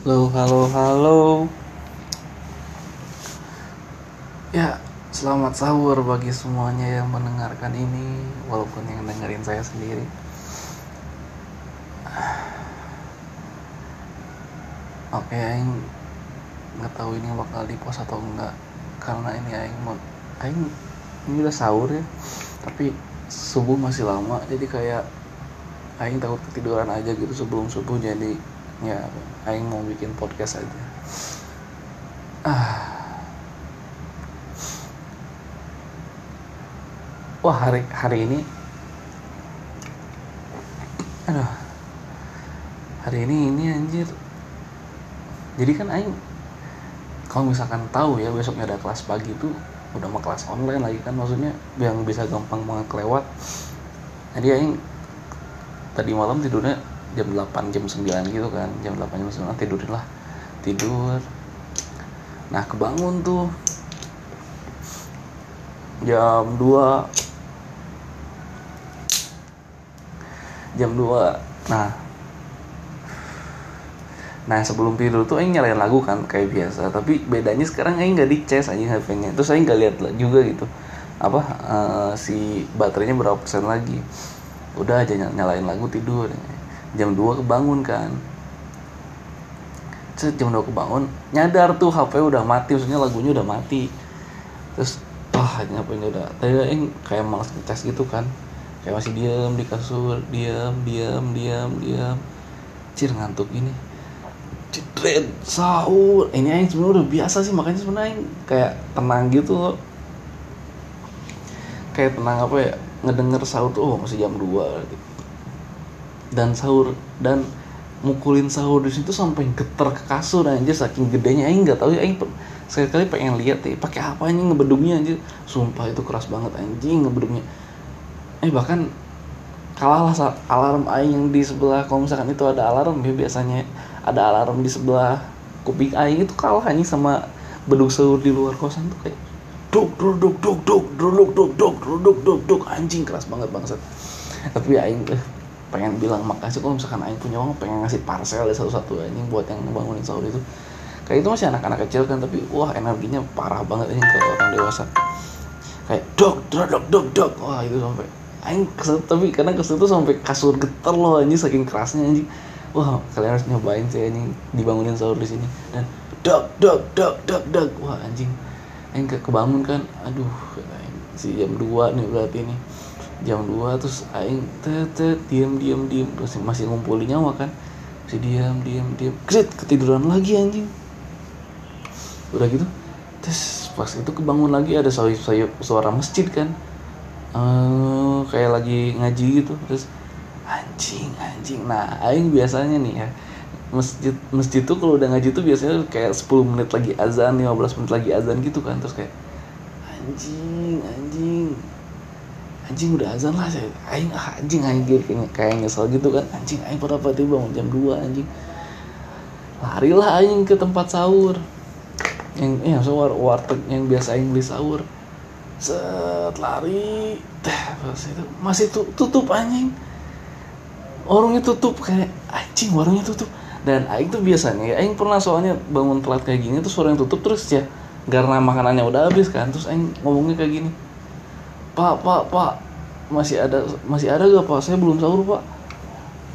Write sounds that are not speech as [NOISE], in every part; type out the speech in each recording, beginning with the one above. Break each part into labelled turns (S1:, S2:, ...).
S1: Halo, halo, halo. Ya, selamat sahur bagi semuanya yang mendengarkan ini, walaupun yang dengerin saya sendiri. Oke, aing nggak tahu ini bakal di post atau enggak, karena ini aing mau, aing ini udah sahur ya, tapi subuh masih lama, jadi kayak aing takut ketiduran aja gitu sebelum subuh, jadi ya aing mau bikin podcast aja. Ah. Wah hari hari ini, aduh, hari ini ini anjir. Jadi kan aing kalau misalkan tahu ya besoknya ada kelas pagi tuh udah mau kelas online lagi kan maksudnya yang bisa gampang banget kelewat. Jadi aing tadi malam tidurnya jam 8 jam 9 gitu kan. Jam 8 jam 9 tidurin lah tidur. Nah kebangun tuh. Jam 2 jam 2 nah. Nah sebelum tidur tuh Aing nyalain lagu kan kayak biasa. Tapi bedanya sekarang Aing nggak dicas aja HP-nya terus Aing nggak lihat juga gitu. Apa uh, si baterainya berapa persen lagi. Udah aja nyalain lagu tidur jam 2 kebangun kan. Terus jam 2 kebangun nyadar tuh HP udah mati maksudnya lagunya udah mati. Terus wah hanya apa ini udah tadi Aing kayak malas ngecas gitu kan. Kayak masih diem di kasur diem diem diem diem. Cir ngantuk ini cedret sahur. Ini aing sebenarnya udah biasa sih makanya sebenarnya kayak tenang gitu. Loh kayak tenang apa ya ngedenger sahur tuh oh masih jam 2 gitu. Dan sahur dan mukulin sahur di situ sampai geter ke kasur anjir saking gedenya aing nggak tahu ya aing sekali kali pengen lihat ya pakai apa anjing ngebedungnya anjir sumpah itu keras banget anjing ngebedungnya eh bahkan kalah lah alarm aing yang di sebelah kalau misalkan itu ada alarm ya biasanya ada alarm di sebelah kuping aing itu kalah anjing sama beduk sahur di luar kosan tuh kayak duk duk duk duk duk duk duk duk duk duk duk anjing keras banget bangsat tapi aing eh, pengen bilang makasih kalau misalkan aing punya uang pengen ngasih parcel ya satu-satu anjing buat yang ngebangunin sahur itu. Kayak itu masih anak-anak kecil kan tapi wah energinya parah banget anjing ke orang dewasa. Kayak dok dok dok dok dok. Wah itu sampai aing kesel tapi karena kesel tuh sampai kasur getar loh anjing saking kerasnya anjing. Wah kalian harus nyobain sih anjing dibangunin sahur di sini. Dan dok dok dok dok dok. Wah anjing. Aing ke kebangun kan aduh si jam 2 nih berarti ini jam 2 terus aing tet diem diem diem. Masih masih ngumpulin nyawa kan masih diem diem diem. Kret ketiduran lagi anjing. Udah gitu terus pas itu kebangun lagi ada suara, suara masjid kan. Uh, kayak lagi ngaji gitu terus anjing anjing. Nah aing biasanya nih ya masjid masjid tuh kalau udah ngaji tuh biasanya kayak 10 menit lagi azan 15 menit lagi azan gitu kan terus kayak anjing anjing anjing udah azan lah saya aing ah, anjing anjing kayak nyesel gitu kan. Anjing aing pada pati bangun jam 2 anjing. Larilah aing ke tempat sahur. Yang ya so war warteg yang biasa aing beli sahur. Set lari. Teh itu masih tutup anjing. Warungnya tutup kayak anjing warungnya tutup. Dan aing tuh biasanya ya aing pernah soalnya bangun telat kayak gini tuh warung tutup terus ya karena makanannya udah habis kan. Terus aing ngomongnya kayak gini pak pak pak. Masih ada masih ada gak pak? Saya belum sahur pak.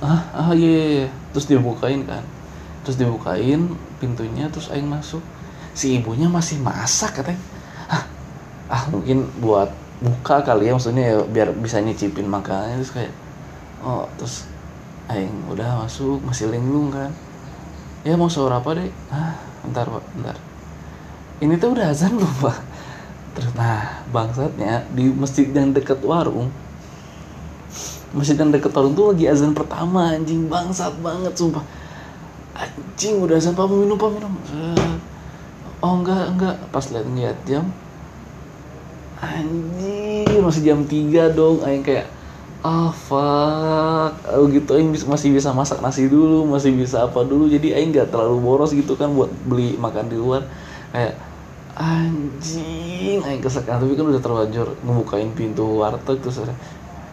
S1: Ah ah iya, iya, iya. terus dibukain kan. Terus dibukain pintunya terus aing masuk. Si ibunya masih masak katanya. Ah, ah mungkin buat buka kali ya maksudnya ya biar bisa nyicipin makanannya terus kayak oh terus aing udah masuk masih linglung kan. Ya mau sahur apa deh ah bentar pak bentar. Ini tuh udah azan belum pak terus nah bangsatnya di masjid yang deket warung masjid yang deket warung tuh lagi azan pertama anjing bangsat banget sumpah. Anjing udah azan pak minum pak minum. Oh enggak enggak. Pas lihat lihat jam anjing masih jam 3 dong aing kayak ah oh, fuck. Oh, gitu aing masih bisa masak nasi dulu masih bisa apa dulu jadi aing nggak terlalu boros gitu kan buat beli makan di luar. Kayak anjing aing kesekan tapi kan udah terlanjur ngebukain pintu warteg terus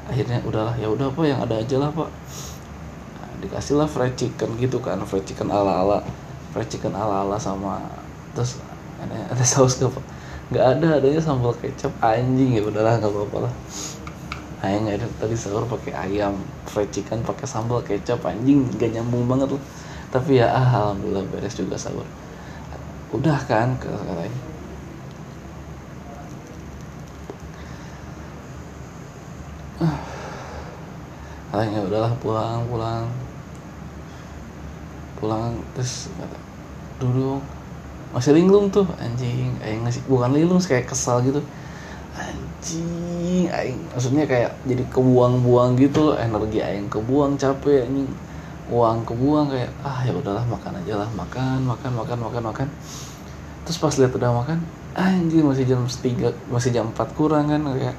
S1: akhirnya udahlah ya udah apa yang ada aja lah pak. Nah, dikasih lah fried chicken gitu kan fried chicken ala ala fried chicken ala ala sama terus ada ada saus apa nggak ada adanya sambal kecap. Anjing ya udahlah nggak apa-apa lah. Ayang ada tadi sahur pakai ayam fried chicken pakai sambal kecap. Anjing gak nyambung banget loh tapi ya ah, alhamdulillah beres juga sahur. Udah kan ke katanya katanya udahlah pulang pulang. Pulang terus duduk masih linglung tuh anjing. Aing ngasih bukan linglung kayak kesal gitu. Anjing aing maksudnya kayak jadi kebuang-buang gitu loh energi aing kebuang capek anjing. Uang kebuang kayak ah ya udahlah makan aja lah makan makan makan makan makan. Terus pas lihat udah makan anjing masih jam tiga masih jam 4 kurang kan kayak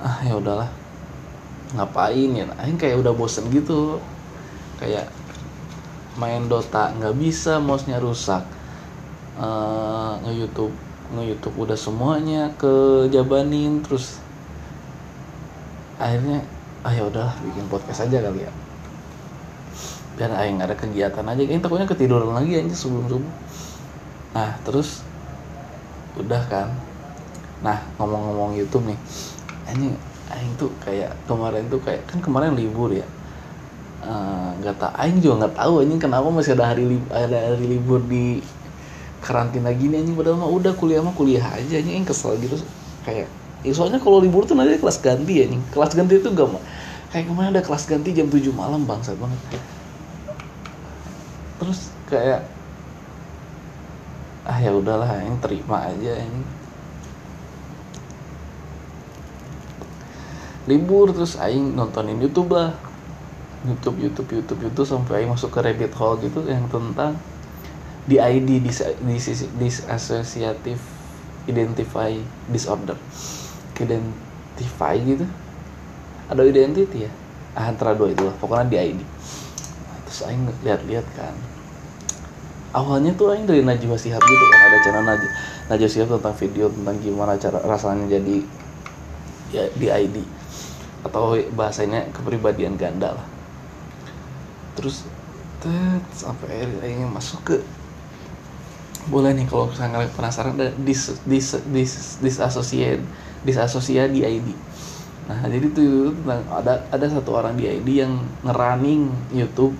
S1: ah ya udahlah ngapain ya? Aing kayak udah bosen gitu. Kayak main Dota nggak bisa mouse-nya rusak. Uh, nge YouTube nge YouTube udah semuanya ke jabanin terus akhirnya ah ya udahlah bikin podcast aja kali ya. Biar aing ada kegiatan aja. Kayaknya takutnya ketiduran lagi aja sebelum subuh. Nah terus udah kan. Nah ngomong-ngomong YouTube nih. Ini aing tuh kayak kemarin tuh kayak kan kemarin libur ya. Nggak uh, tak aing juga nggak tahu anjing kenapa masih ada hari li- ada hari libur di karantina gini anjing. Padahal mah udah kuliah mah kuliah aja anjing. Aing kesel gitu. Kayak ya soalnya kalau libur tuh nanti kelas ganti anjing. Kelas ganti itu gak kayak kemarin ada kelas ganti jam 7 malam bangsat banget. Terus kayak ah ya udahlah yang terima aja ini libur terus aing nontonin YouTube lah. YouTube YouTube YouTube YouTube sampai aing masuk ke rabbit hole gitu yang tentang DID dis, dis, disassociative identify disorder. Identify gitu. Ada identity ya? Ah, antara dua itu lah pokoknya DID nah, terus aing lihat-lihat kan. Awalnya tuh aing dari Najwa Shihab gitu kan ada channel Naj Najwa Shihab tentang video tentang gimana cara rasanya jadi ya DID atau bahasanya kepribadian ganda lah. Terus tet sampai akhirnya masuk ke boleh nih kalau kalian penasaran ada dis dis dis disasosiat disasosiat di ID nah jadi tuh ada ada satu orang di ID yang ngerunning YouTube.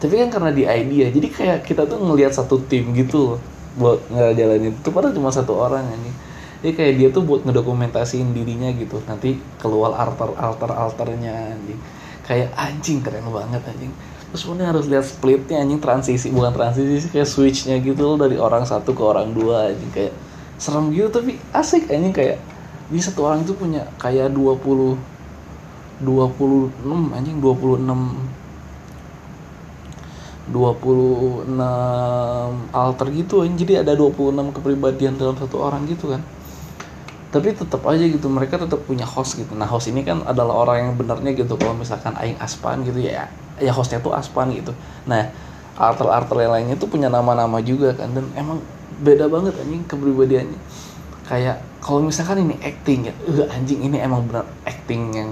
S1: Tapi kan karena di ID ya jadi kayak kita tuh ngelihat satu tim gitu loh buat ngejalanin. Itu padahal cuma satu orang ini jadi kayak dia tuh buat ngedokumentasiin dirinya gitu. Nanti keluar alter alter alternya anjing. Kayak anjing keren banget anjing. Terus kemudian harus lihat splitnya anjing. Transisi bukan transisi sih kayak switchnya gitu loh dari orang satu ke orang dua anjing. Kayak serem gitu tapi asik anjing. Kayak di satu orang itu punya kayak 20 26 anjing 26 26 alter gitu anjing. Jadi ada 26 kepribadian dalam satu orang gitu kan tapi tetap aja gitu mereka tetap punya host gitu. Nah host ini kan adalah orang yang benarnya gitu kalau misalkan aing aspan gitu ya ya hostnya tuh aspan gitu. Nah alter-alter yang lainnya tuh punya nama-nama juga kan dan emang beda banget anjing kepribadiannya. Kayak kalau misalkan ini acting ya uh, anjing ini emang benar acting yang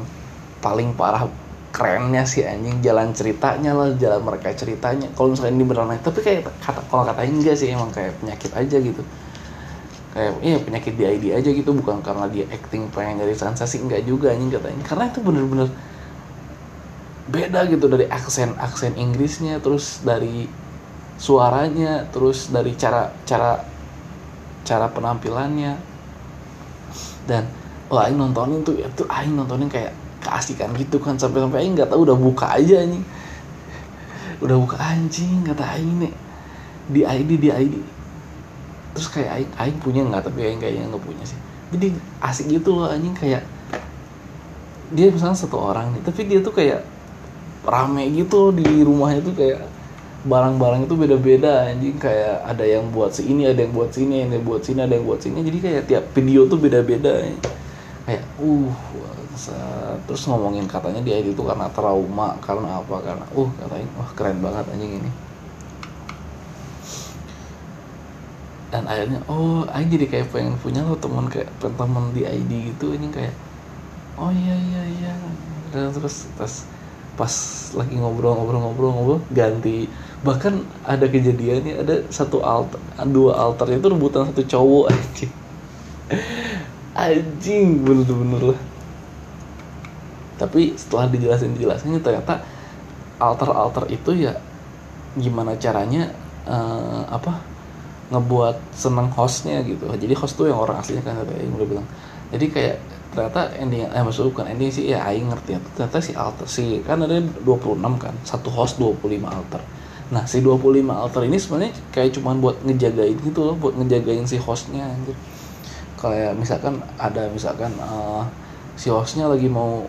S1: paling parah kerennya sih anjing jalan ceritanya lah jalan mereka ceritanya. Kalau misalkan ini beneran tapi kayak kata kalau katanya enggak sih emang kayak penyakit aja gitu kayak iya penyakit DID aja gitu bukan karena dia acting pengen jadi sensasi enggak juga anjing katanya. Karena itu bener-bener beda gitu dari aksen aksen Inggrisnya terus dari suaranya terus dari cara cara cara penampilannya. Dan oh aing nontonin tuh itu aing nontonin kayak keasikan gitu kan sampai sampai aing nggak tahu udah buka aja anjing. Udah buka anjing kata aing nih. Di ID di ID terus kayak aing aing punya nggak tapi aing kayaknya nggak punya sih. Jadi asik gitu loh anjing kayak dia misalnya satu orang nih tapi dia tuh kayak rame gitu di rumahnya tuh kayak barang-barang itu beda-beda anjing. Kayak ada yang buat sini ada yang buat sini ada yang buat sini ada yang buat sini. Jadi kayak tiap video tuh beda-beda. Kayak uh terus ngomongin katanya dia itu karena trauma karena apa karena uh katanya wah keren banget anjing ini dan akhirnya oh Aing jadi kayak pengen punya lo teman kayak teman di ID gitu ini kayak oh iya iya iya. Dan terus terus pas lagi ngobrol-ngobrol-ngobrol-ngobrol ganti. Bahkan ada kejadiannya ada satu alter dua alter itu rebutan satu cowok [LAUGHS] anjing. Anjing bener-bener lah. Tapi setelah dijelasin dijelasin ternyata alter-alter itu ya gimana caranya uh, apa ngebuat seneng hostnya gitu. Jadi host tuh yang orang aslinya kan kayak yang udah bilang. Jadi kayak ternyata ending eh maksud bukan ending sih ya aing ngerti ya. Ternyata si alter si kan ada 26 kan satu host 25 alter. Nah si 25 alter ini sebenarnya kayak cuman buat ngejagain gitu loh buat ngejagain si hostnya anjir. Kayak misalkan ada misalkan uh, si hostnya lagi mau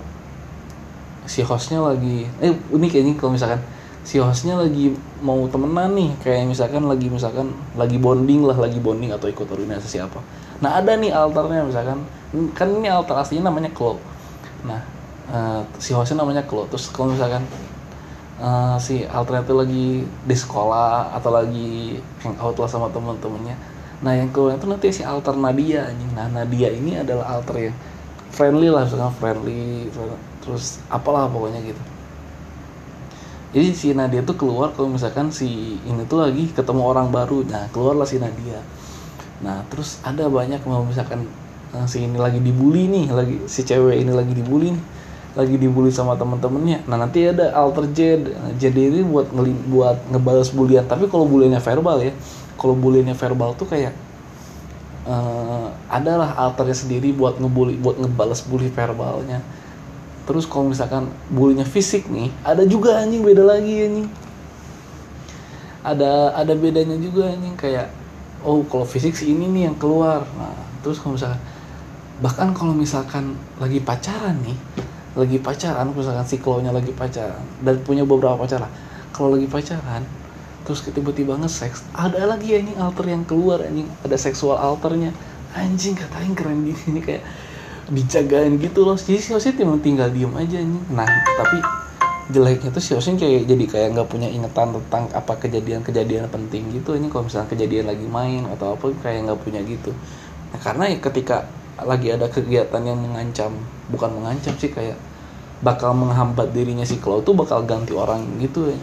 S1: si hostnya lagi eh ini kayaknya kalau misalkan si hostnya lagi mau temenan nih kayak misalkan lagi misalkan lagi bonding lah lagi bonding atau ikut organisasi apa nah ada nih alternya misalkan. Kan ini alter aslinya namanya Klo nah uh, si hostnya namanya Klo terus kalau misalkan uh, si alternya itu lagi di sekolah atau lagi hangout lah sama temen-temennya. Nah yang keluar itu nanti si alter Nadia anjing. Nah Nadia ini adalah alter yang friendly lah misalkan friendly. Terus apalah pokoknya gitu jadi si Nadia tuh keluar kalau misalkan si ini tuh lagi ketemu orang baru. Nah keluarlah si Nadia. Nah terus ada banyak mau misalkan uh, si ini lagi dibully nih lagi si cewek ini lagi dibully nih lagi dibully sama temen-temennya. Nah nanti ada alter Jed nah, Jed ini buat ngeli buat ngebalas bulian. Tapi kalau buliannya verbal ya kalau buliannya verbal tuh kayak uh, adalah alternya sendiri buat ngebully buat ngebalas bully verbalnya terus kalau misalkan bulinya fisik nih ada juga anjing beda lagi anjing. Ada ada bedanya juga anjing kayak oh kalau fisik sih ini nih yang keluar. Nah terus kalau misalkan bahkan kalau misalkan lagi pacaran nih lagi pacaran misalkan si nya lagi pacaran dan punya beberapa pacar lah kalau lagi pacaran terus tiba-tiba nge-sex ada lagi anjing alter yang keluar anjing ada seksual alternya. Anjing katain keren gini ini kayak dijagain gitu loh. Jadi si Osin emang tinggal diem aja nih nah tapi jeleknya tuh si Osin kayak jadi kayak nggak punya ingatan tentang apa kejadian-kejadian penting gitu ini kalau misalnya kejadian lagi main atau apa kayak nggak punya gitu. Nah karena ya ketika lagi ada kegiatan yang mengancam bukan mengancam sih kayak bakal menghambat dirinya si Klo tuh bakal ganti orang gitu ya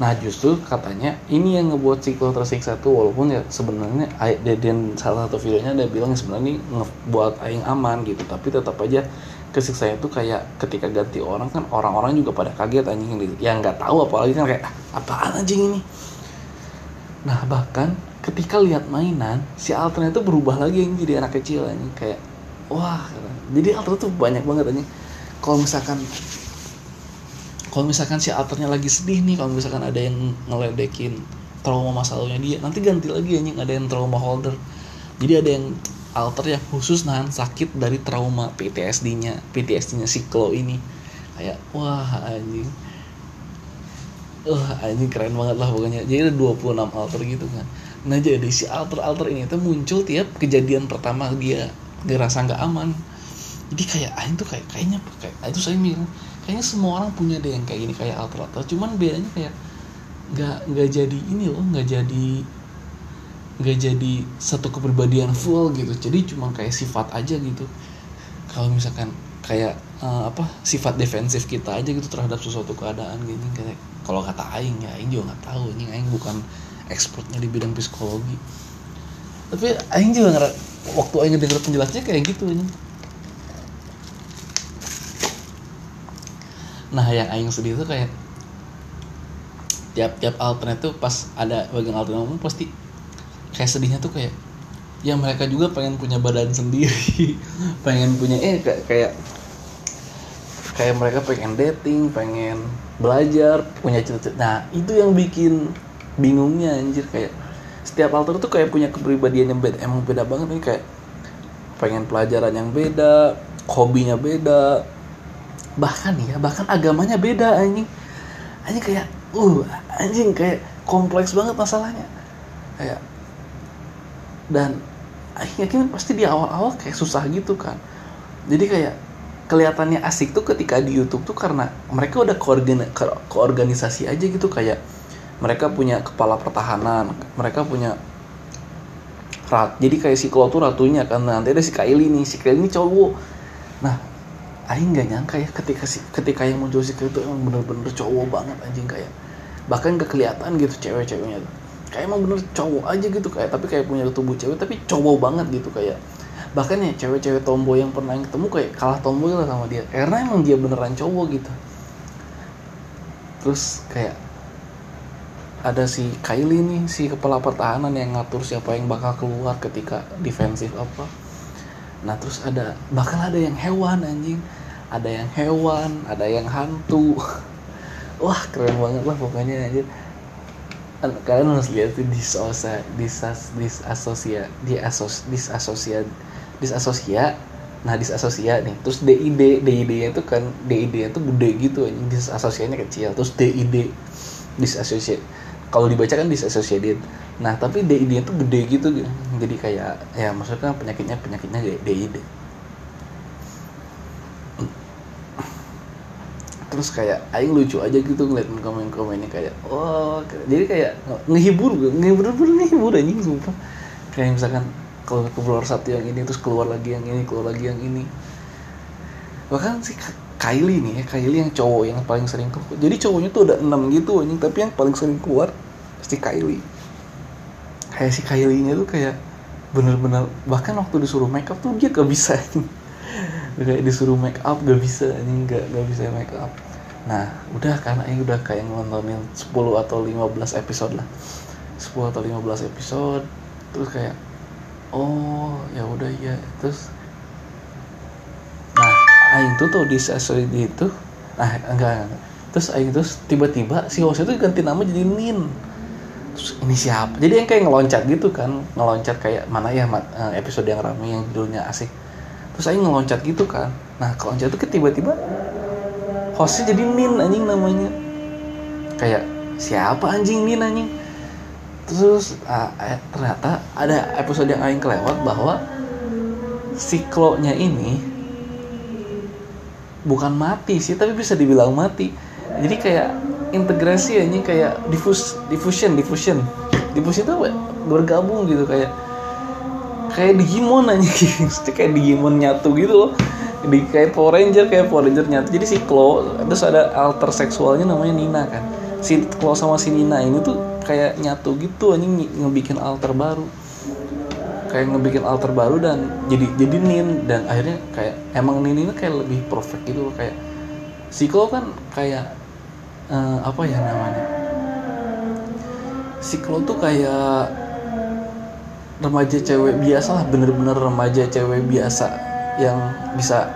S1: Nah justru katanya ini yang ngebuat Ciko tersiksa tuh walaupun ya sebenarnya dan salah satu videonya ada bilang sebenarnya ini ngebuat Aing aman gitu tapi tetap aja kesiksa itu kayak ketika ganti orang kan orang-orang juga pada kaget anjing yang nggak tahu apalagi kan kayak apaan anjing ini? Nah bahkan ketika lihat mainan si Alter itu berubah lagi yang jadi anak kecil anjing kayak wah jadi Alter tuh banyak banget anjing. Kalau misalkan kalau misalkan si alternya lagi sedih nih kalau misalkan ada yang ngeledekin trauma masa lalunya dia nanti ganti lagi anjing ada yang trauma holder. Jadi ada yang alter yang khusus nahan sakit dari trauma PTSD-nya PTSD-nya si Klo ini. Kayak wah anjing. Wah anjing keren banget lah pokoknya. Jadi ada 26 alter gitu kan. Nah jadi si alter-alter ini tuh muncul tiap kejadian pertama dia ngerasa nggak aman. Jadi kayak anjing tuh kayak kayaknya kayak itu saya bilang kayaknya semua orang punya deh yang kayak gini kayak alter alter cuman bedanya kayak nggak nggak jadi ini loh nggak jadi nggak jadi satu kepribadian full gitu. Jadi cuma kayak sifat aja gitu. Kalau misalkan kayak uh, apa sifat defensif kita aja gitu terhadap sesuatu keadaan gini kayak kalau kata Aing ya Aing juga nggak tahu. Ini Aing bukan expertnya di bidang psikologi. Tapi Aing juga nggak waktu Aing denger penjelasannya kayak gitu ini nah yang aing sedih tuh kayak tiap-tiap alternate tuh pas ada bagian alternate ngomong pasti kayak sedihnya tuh kayak ya mereka juga pengen punya badan sendiri [LAUGHS] pengen punya eh kayak kayak kayak mereka pengen dating pengen belajar punya cita-cita. Nah itu yang bikin bingungnya anjir kayak setiap alter tuh kayak punya kepribadian yang beda emang beda banget nih kayak pengen pelajaran yang beda hobinya beda bahkan ya bahkan agamanya beda anjing. Anjing kayak uh anjing kayak kompleks banget masalahnya. Kayak dan anjing yakin pasti di awal-awal kayak susah gitu kan. Jadi kayak kelihatannya asik tuh ketika di YouTube tuh karena mereka udah koorgan koorganisasi aja gitu. Kayak mereka punya kepala pertahanan mereka punya rat jadi kayak si Klo tuh ratunya kan. Nanti ada si Kylie nih si Kylie ini cowok. Nah Aing nggak nyangka ya ketika si ketika yang muncul si itu emang bener-bener cowok banget anjing kayak bahkan gak kelihatan gitu cewek-ceweknya. Tuh kayak emang bener cowok aja gitu kayak tapi kayak punya tubuh cewek tapi cowok banget gitu kayak bahkan ya cewek-cewek tomboy yang pernah yang ketemu kayak kalah tomboy lah sama dia karena emang dia beneran cowok gitu. Terus kayak ada si Kylie nih si kepala pertahanan yang ngatur siapa yang bakal keluar ketika defensif apa. Nah terus ada bakal ada yang hewan anjing ada yang hewan ada yang hantu. [LAUGHS] Wah keren banget lah pokoknya anjir. Kalian harus lihat tuh disosia disas disasosia diasos disasosia disasosia. Nah disasosia nih terus DID DID nya itu kan DID nya itu gede gitu anjing. Disasosianya kecil terus DID disasosia. Kalau dibaca kan disassociated. Nah tapi DID itu gede gitu jadi kayak ya maksudnya penyakitnya penyakitnya DID terus kayak aing lucu aja gitu ngeliat komen-komennya kayak oh jadi kayak ngehibur ngehibur bener ngehibur anjing sumpah. Kayak misalkan kalau keluar satu yang ini terus keluar lagi yang ini keluar lagi yang ini. Bahkan si Kylie nih ya Kylie yang cowok yang paling sering keluar jadi cowoknya tuh ada enam gitu anjing tapi yang paling sering keluar si Kylie. Kayak si Kylie nya tuh kayak bener-bener bahkan waktu disuruh make up tuh dia gak bisa kayak disuruh make up gak bisa anjing gak, gak bisa make up nah udah karena ini udah kayak nontonin 10 atau 15 episode lah. 10 atau 15 episode terus kayak oh ya udah ya terus aing tuh tuh di sesi itu ah enggak, enggak. terus aing terus tiba-tiba si host itu ganti nama jadi Nin. Terus ini siapa? Jadi yang kayak ngeloncat gitu kan ngeloncat kayak mana ya eh, episode yang ramai yang judulnya asik. Terus aing ngeloncat gitu kan. Nah keloncat itu tiba-tiba hostnya jadi Nin anjing namanya. Kayak siapa anjing Nin anjing? Terus uh, eh, ternyata ada episode yang aing kelewat bahwa si nya ini bukan mati sih tapi bisa dibilang mati. Jadi kayak integrasi ini kayak diffus diffusion diffusion. Diffusion itu bergabung gitu kayak kayak Digimon aja [LAUGHS] kayak Digimon nyatu gitu loh di kayak Power Ranger kayak Power Ranger nyatu jadi si Klo terus ada alter seksualnya namanya Nina kan. Si Klo sama si Nina ini tuh kayak nyatu gitu anjing ngebikin alter baru. Kayak ngebikin alter baru dan jadi jadi nin. Dan akhirnya kayak emang nin ini kayak lebih perfect gitu loh. Kayak Siko kan kayak uh, apa ya namanya? Siklo tuh kayak remaja cewek biasa lah bener-bener remaja cewek biasa yang bisa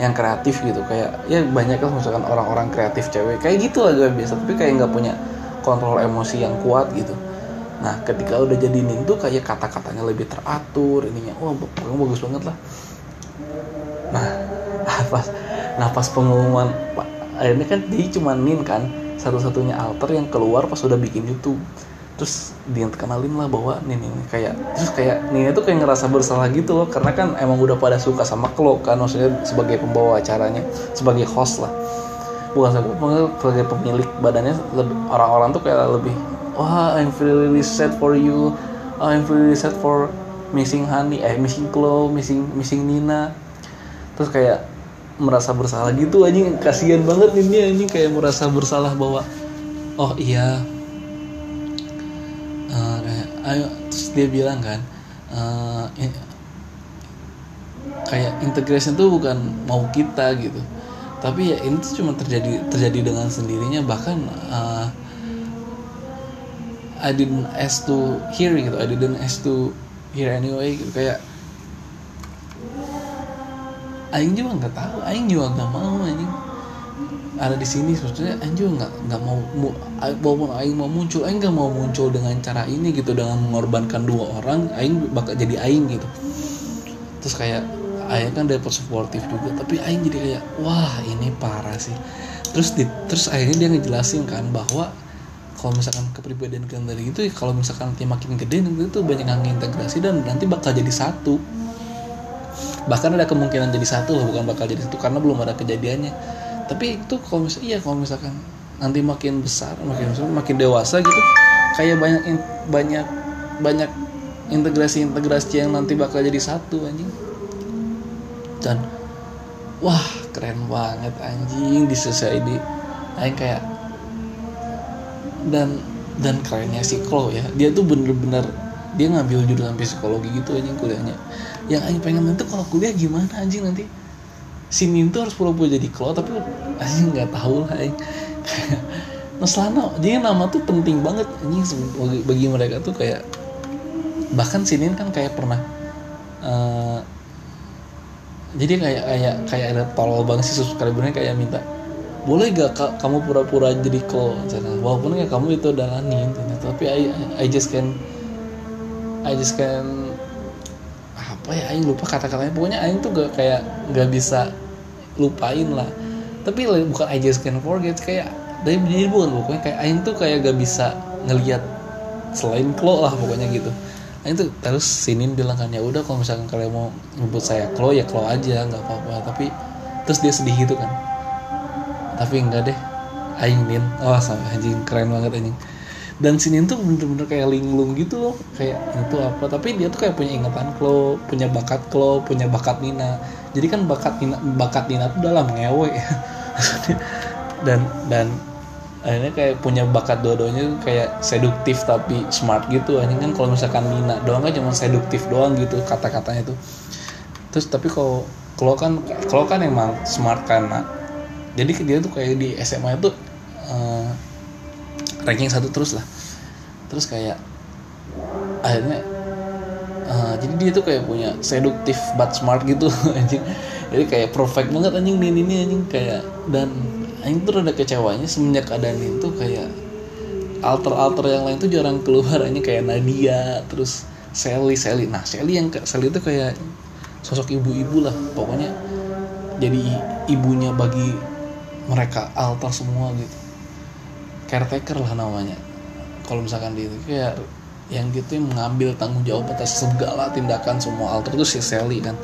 S1: yang kreatif gitu. Kayak ya banyak lah misalkan orang-orang kreatif cewek. Kayak gitu aja biasa. Tapi kayak nggak punya kontrol emosi yang kuat gitu. Nah ketika udah jadi nin tuh kayak kata-katanya lebih teratur ininya oh kamu bagus banget lah. Nah [LAUGHS] nah pas pengumuman akhirnya kan dia cuma nin kan. Satu-satunya alter yang keluar pas udah bikin YouTube terus dia kenalin lah bahwa nin ini kayak terus kayak nin itu kayak ngerasa bersalah gitu loh karena kan emang udah pada suka sama Klo kan maksudnya sebagai pembawa acaranya sebagai host lah. Bukan sebagai pemilik badannya orang-orang tuh kayak lebih wah I'm really sad for you I'm really sad for missing Honey eh missing Chloe missing missing Nina. Terus kayak merasa bersalah gitu anjing kasihan banget ini anjing kayak merasa bersalah bahwa oh iya ayo terus dia bilang kan uh, kayak integration tuh bukan mau kita gitu. Tapi ya ini tuh cuma terjadi terjadi dengan sendirinya bahkan uh, I didn't ask to hear gitu I didn't ask to hear anyway gitu. Kayak Aing juga nggak tahu Aing juga nggak mau ada di sini sebetulnya juga nggak nggak mau walaupun Aing mau muncul. Aing nggak mau muncul dengan cara ini gitu dengan mengorbankan dua orang Aing bakal jadi Aing gitu. Terus kayak Aing kan dapat supportif juga tapi Aing jadi kayak wah ini parah sih. Terus di, terus akhirnya dia ngejelasin kan bahwa kalau misalkan kepribadian kalian dari itu kalau misalkan nanti makin gede nanti itu banyak yang integrasi dan nanti bakal jadi satu. Bahkan ada kemungkinan jadi satu loh bukan bakal jadi satu karena belum ada kejadiannya tapi itu kalau misalkan iya kalau misalkan nanti makin besar makin besar makin dewasa gitu kayak banyak banyak banyak integrasi integrasi yang nanti bakal jadi satu anjing. Dan wah keren banget anjing di aing kayak dan dan kerennya si Klo ya dia tuh bener-bener dia ngambil jurusan psikologi gitu anjing kuliahnya. Yang aing pengen nanti kalau kuliah gimana anjing nanti si Nin tuh harus pura-pura jadi Klo tapi anjing nggak tahu lah aing [LAUGHS] nah selama jadi nama tuh penting banget anjing bagi, mereka tuh kayak bahkan si Nin kan kayak pernah uh, jadi kayak kayak kayak ada tolol banget sih subscribernya kayak minta boleh gak ka, kamu pura-pura jadi klo walaupun ya kamu itu adalah nin tapi I, I just can I just can apa ya Aing lupa kata-katanya. Pokoknya Aing tuh gak kayak gak bisa lupain lah. Tapi bukan I just can forget kayak dari jadi bukan pokoknya kayak Aing tuh kayak gak bisa ngelihat selain klo lah pokoknya gitu. Aing tuh terus sinin bilang kan ya udah kalau misalkan kalian mau nyebut saya klo ya klo aja nggak apa-apa. Tapi terus dia sedih gitu kan. Tapi enggak deh aing nin oh sama anjing keren banget anjing dan sini tuh bener-bener kayak linglung gitu loh. Kayak itu apa? Tapi dia tuh kayak punya ingatan klo punya bakat klo punya bakat Nina. Jadi kan bakat Nina bakat Nina tuh dalam ngewe. [LAUGHS] Dan dan akhirnya kayak punya bakat dua-duanya kayak seduktif tapi smart gitu. Ini kan kalau misalkan Nina doang kan cuma seduktif doang gitu kata-katanya tuh. Terus tapi kalau kalau kan kalau kan emang smart karena jadi dia tuh kayak di SMA itu uh, ranking satu terus lah. Terus kayak akhirnya uh, jadi dia tuh kayak punya seduktif but smart gitu [LAUGHS] anjing. Jadi kayak perfect banget anjing ini ini anjing kayak dan anjing tuh ada kecewanya semenjak ada Nin tuh kayak alter-alter yang lain tuh jarang keluar anjing kayak Nadia terus Sally Sally. Nah Sally yang Sally itu kayak sosok ibu-ibu lah pokoknya jadi ibunya bagi mereka altar semua gitu caretaker lah namanya. Kalau misalkan dia itu kayak yang gitu yang mengambil tanggung jawab atas segala tindakan semua altar itu si Sally kan.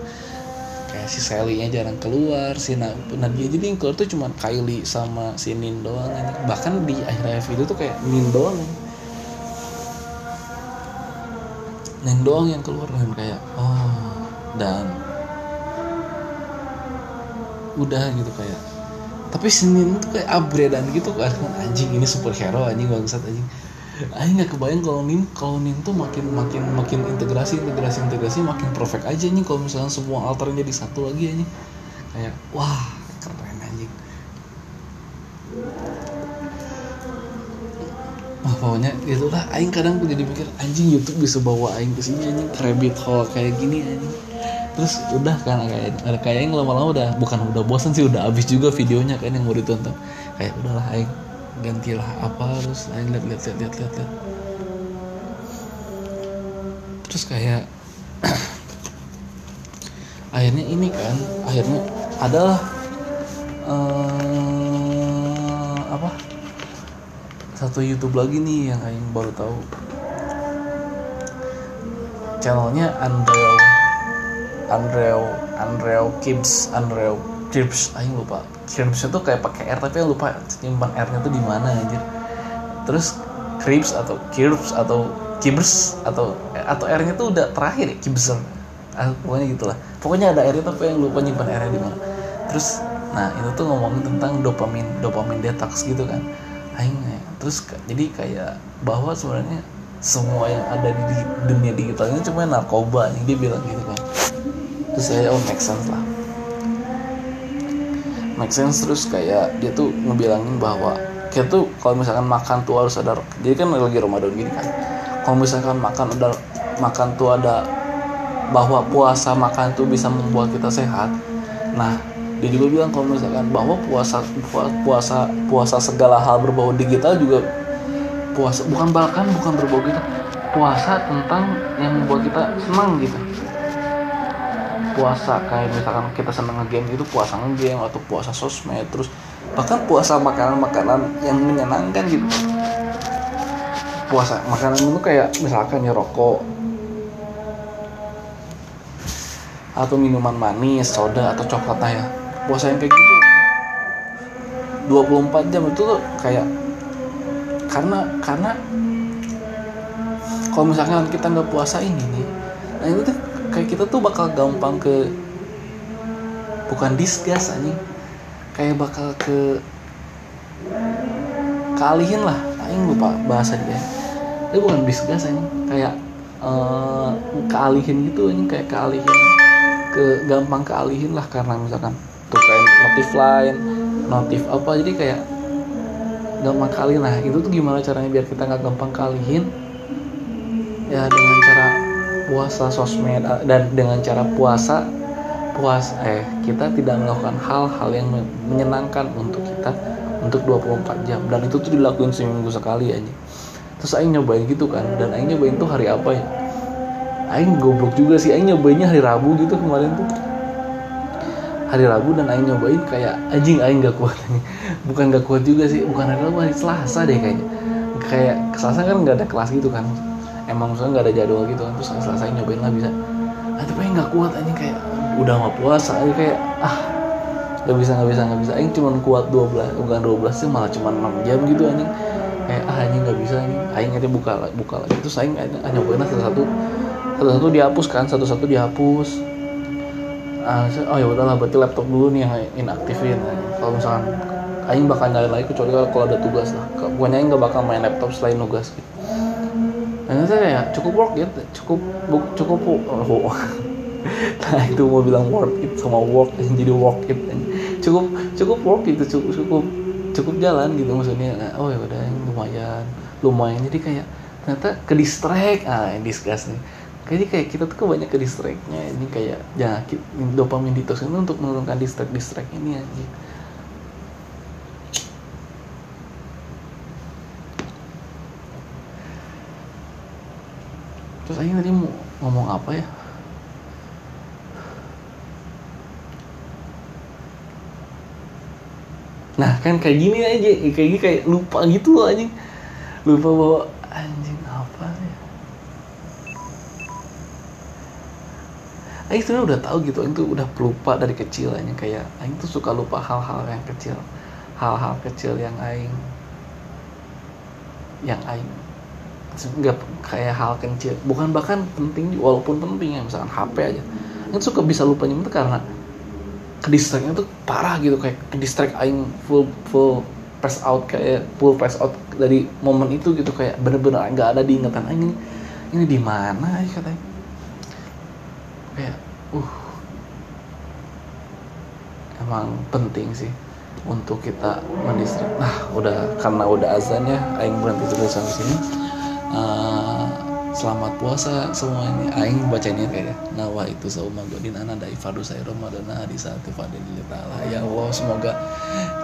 S1: Kayak si Sally nya jarang keluar si Nadia jadi yang keluar tuh cuma Kylie sama si Nin doang bahkan di akhir akhir itu tuh kayak Nin doang. Nin doang yang keluar dan kayak oh dan. Udah gitu kayak tapi Senin tuh kayak upgradean gitu kan anjing ini superhero anjing bangsat anjing. Aing nggak kebayang kalau Nin kalau Nin tuh makin makin makin integrasi integrasi integrasi makin perfect aja nih kalau misalnya semua alter jadi satu lagi aja kayak wah keren anjing. Wah pokoknya itulah. Aing kadang jadi mikir anjing YouTube bisa bawa Aing ke sini anjing. Rabbit hole kayak gini anjing terus udah kan kayak kayak yang lama-lama udah bukan udah bosan sih udah habis juga videonya kan yang mau ditonton. Kayak udahlah aing gantilah apa terus aing lihat lihat lihat lihat, lihat. terus kayak [CLEARS THROAT] akhirnya ini kan akhirnya adalah uh, apa? Satu YouTube lagi nih yang aing baru tahu. Channelnya Andrew Andrew Andrew Gibbs Andrew Gibbs aing lupa. Gibbs itu kayak pakai R tapi lupa nyimpan R-nya tuh di mana anjir. Terus Gibbs atau Gibbs atau Gibbs atau atau R-nya tuh udah terakhir ya Gibbs ah, pokoknya gitulah. Pokoknya ada R-nya tapi yang lupa nyimpan R-nya di mana. Terus nah itu tuh ngomongin tentang dopamin dopamin detox gitu kan. Aing terus jadi kayak bahwa sebenarnya semua yang ada di dunia digital ini cuma narkoba nih dia bilang gitu kan terus saya oh make sense lah. Make sense terus kayak dia tuh ngebilangin bahwa kayak tuh kalau misalkan makan tuh harus ada jadi kan lagi Ramadan gini kan. Kalau misalkan makan ada makan tuh ada bahwa puasa makan tuh bisa membuat kita sehat. Nah dia juga bilang kalau misalkan bahwa puasa puasa puasa segala hal berbau digital juga puasa bukan bahkan bukan berbau kita puasa tentang yang membuat kita senang gitu puasa kayak misalkan kita seneng ngegame itu puasa ngegame atau puasa sosmed terus bahkan puasa makanan-makanan yang menyenangkan gitu. Puasa makanan itu kayak misalkan ya rokok atau minuman manis, soda atau coklat nah ya puasa yang kayak gitu. 24 jam itu tuh kayak karena karena kalau misalkan kita nggak puasa ini nih nah itu tuh kayak kita tuh bakal gampang ke bukan disgas anjing. Kayak bakal ke kalihin lah. Aing lupa bahasa dia. Itu bukan disgas anjing. Kayak uh, kealihin gitu anjing. Kayak kealihin ke gampang kealihin lah karena misalkan tuh kayak notif lain notif apa. Jadi kayak gampang kali nah itu tuh gimana caranya biar kita nggak gampang kalihin ya dengan puasa sosmed eh, dan dengan cara puasa puas eh kita tidak melakukan hal-hal yang menyenangkan untuk kita untuk 24 jam. Dan itu tuh dilakuin seminggu sekali aja terus Aing nyobain gitu kan dan Aing nyobain tuh hari apa ya? Aing goblok juga sih Aing nyobainnya hari Rabu gitu kemarin tuh. Hari Rabu dan Aing nyobain kayak anjing Aing gak kuat bukan gak kuat juga sih bukan hari Rabu hari Selasa deh kayaknya. Kayak Selasa kan nggak ada kelas gitu kan emang misalnya nggak ada jadwal gitu kan terus Selasa Aing nyobain lah bisa. Ah, tapi Aing gak kuat anjing kayak udah mau puasa aja kayak ah nggak bisa nggak bisa nggak bisa. Aing cuma kuat 12 bukan 12 sih malah cuma 6 jam gitu anjing. Kayak ah anjing nggak bisa anjing. Aing aja buka buka lagi. Terus Aing ah, nyobain lah satu-satu. Satu-satu dihapus kan satu-satu dihapus. Ah, oh ya udahlah berarti laptop dulu nih yang inaktifin kalau misalkan Aing bakal nyalain lagi kecuali kalau ada tugas lah. Pokoknya Aing gak bakal main laptop selain tugas gitu dan saya ya cukup work ya cukup cukup oh, [LAUGHS] nah itu mau bilang work it sama work jadi work it. Cukup cukup work itu cukup cukup cukup jalan gitu maksudnya. Oh ya udah lumayan lumayan. Jadi kayak ternyata ke distract. Ah ini nih. Kayaknya kayak kita tuh banyak ke distractnya. Ini kayak ya dopamin detox ini untuk menurunkan distract distract ini aja terus aja tadi mau ngomong apa ya? Nah kan kayak gini aja kayak gini kayak lupa gitu loh anjing. Lupa bawa anjing apa ya? Aing sebenarnya udah tahu gitu, Aing tuh udah pelupa dari kecil aja kayak Aing tuh suka lupa hal-hal yang kecil, hal-hal kecil yang Aing, yang Aing nggak kayak hal kecil, bukan bahkan penting walaupun penting ya misalkan HP aja, Aing suka bisa lupa itu karena kedistractnya tuh parah gitu kayak kedistract Aing full full pass out kayak full pass out dari momen itu gitu kayak bener-bener nggak ada diingatan. Aing ini ini di mana ya katanya. Kayak uh. Emang penting sih untuk kita mendistrik nah udah karena udah azan ya aing berhenti dulu sampai sini uh, selamat puasa semuanya. Aing bacanya kayak nawa itu sauma godin ana dari fardu saya ramadana di saat ta'ala ya Allah semoga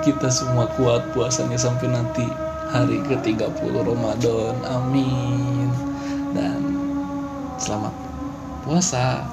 S1: kita semua kuat puasanya sampai nanti hari ke-30 Ramadan. Amin. Dan selamat puasa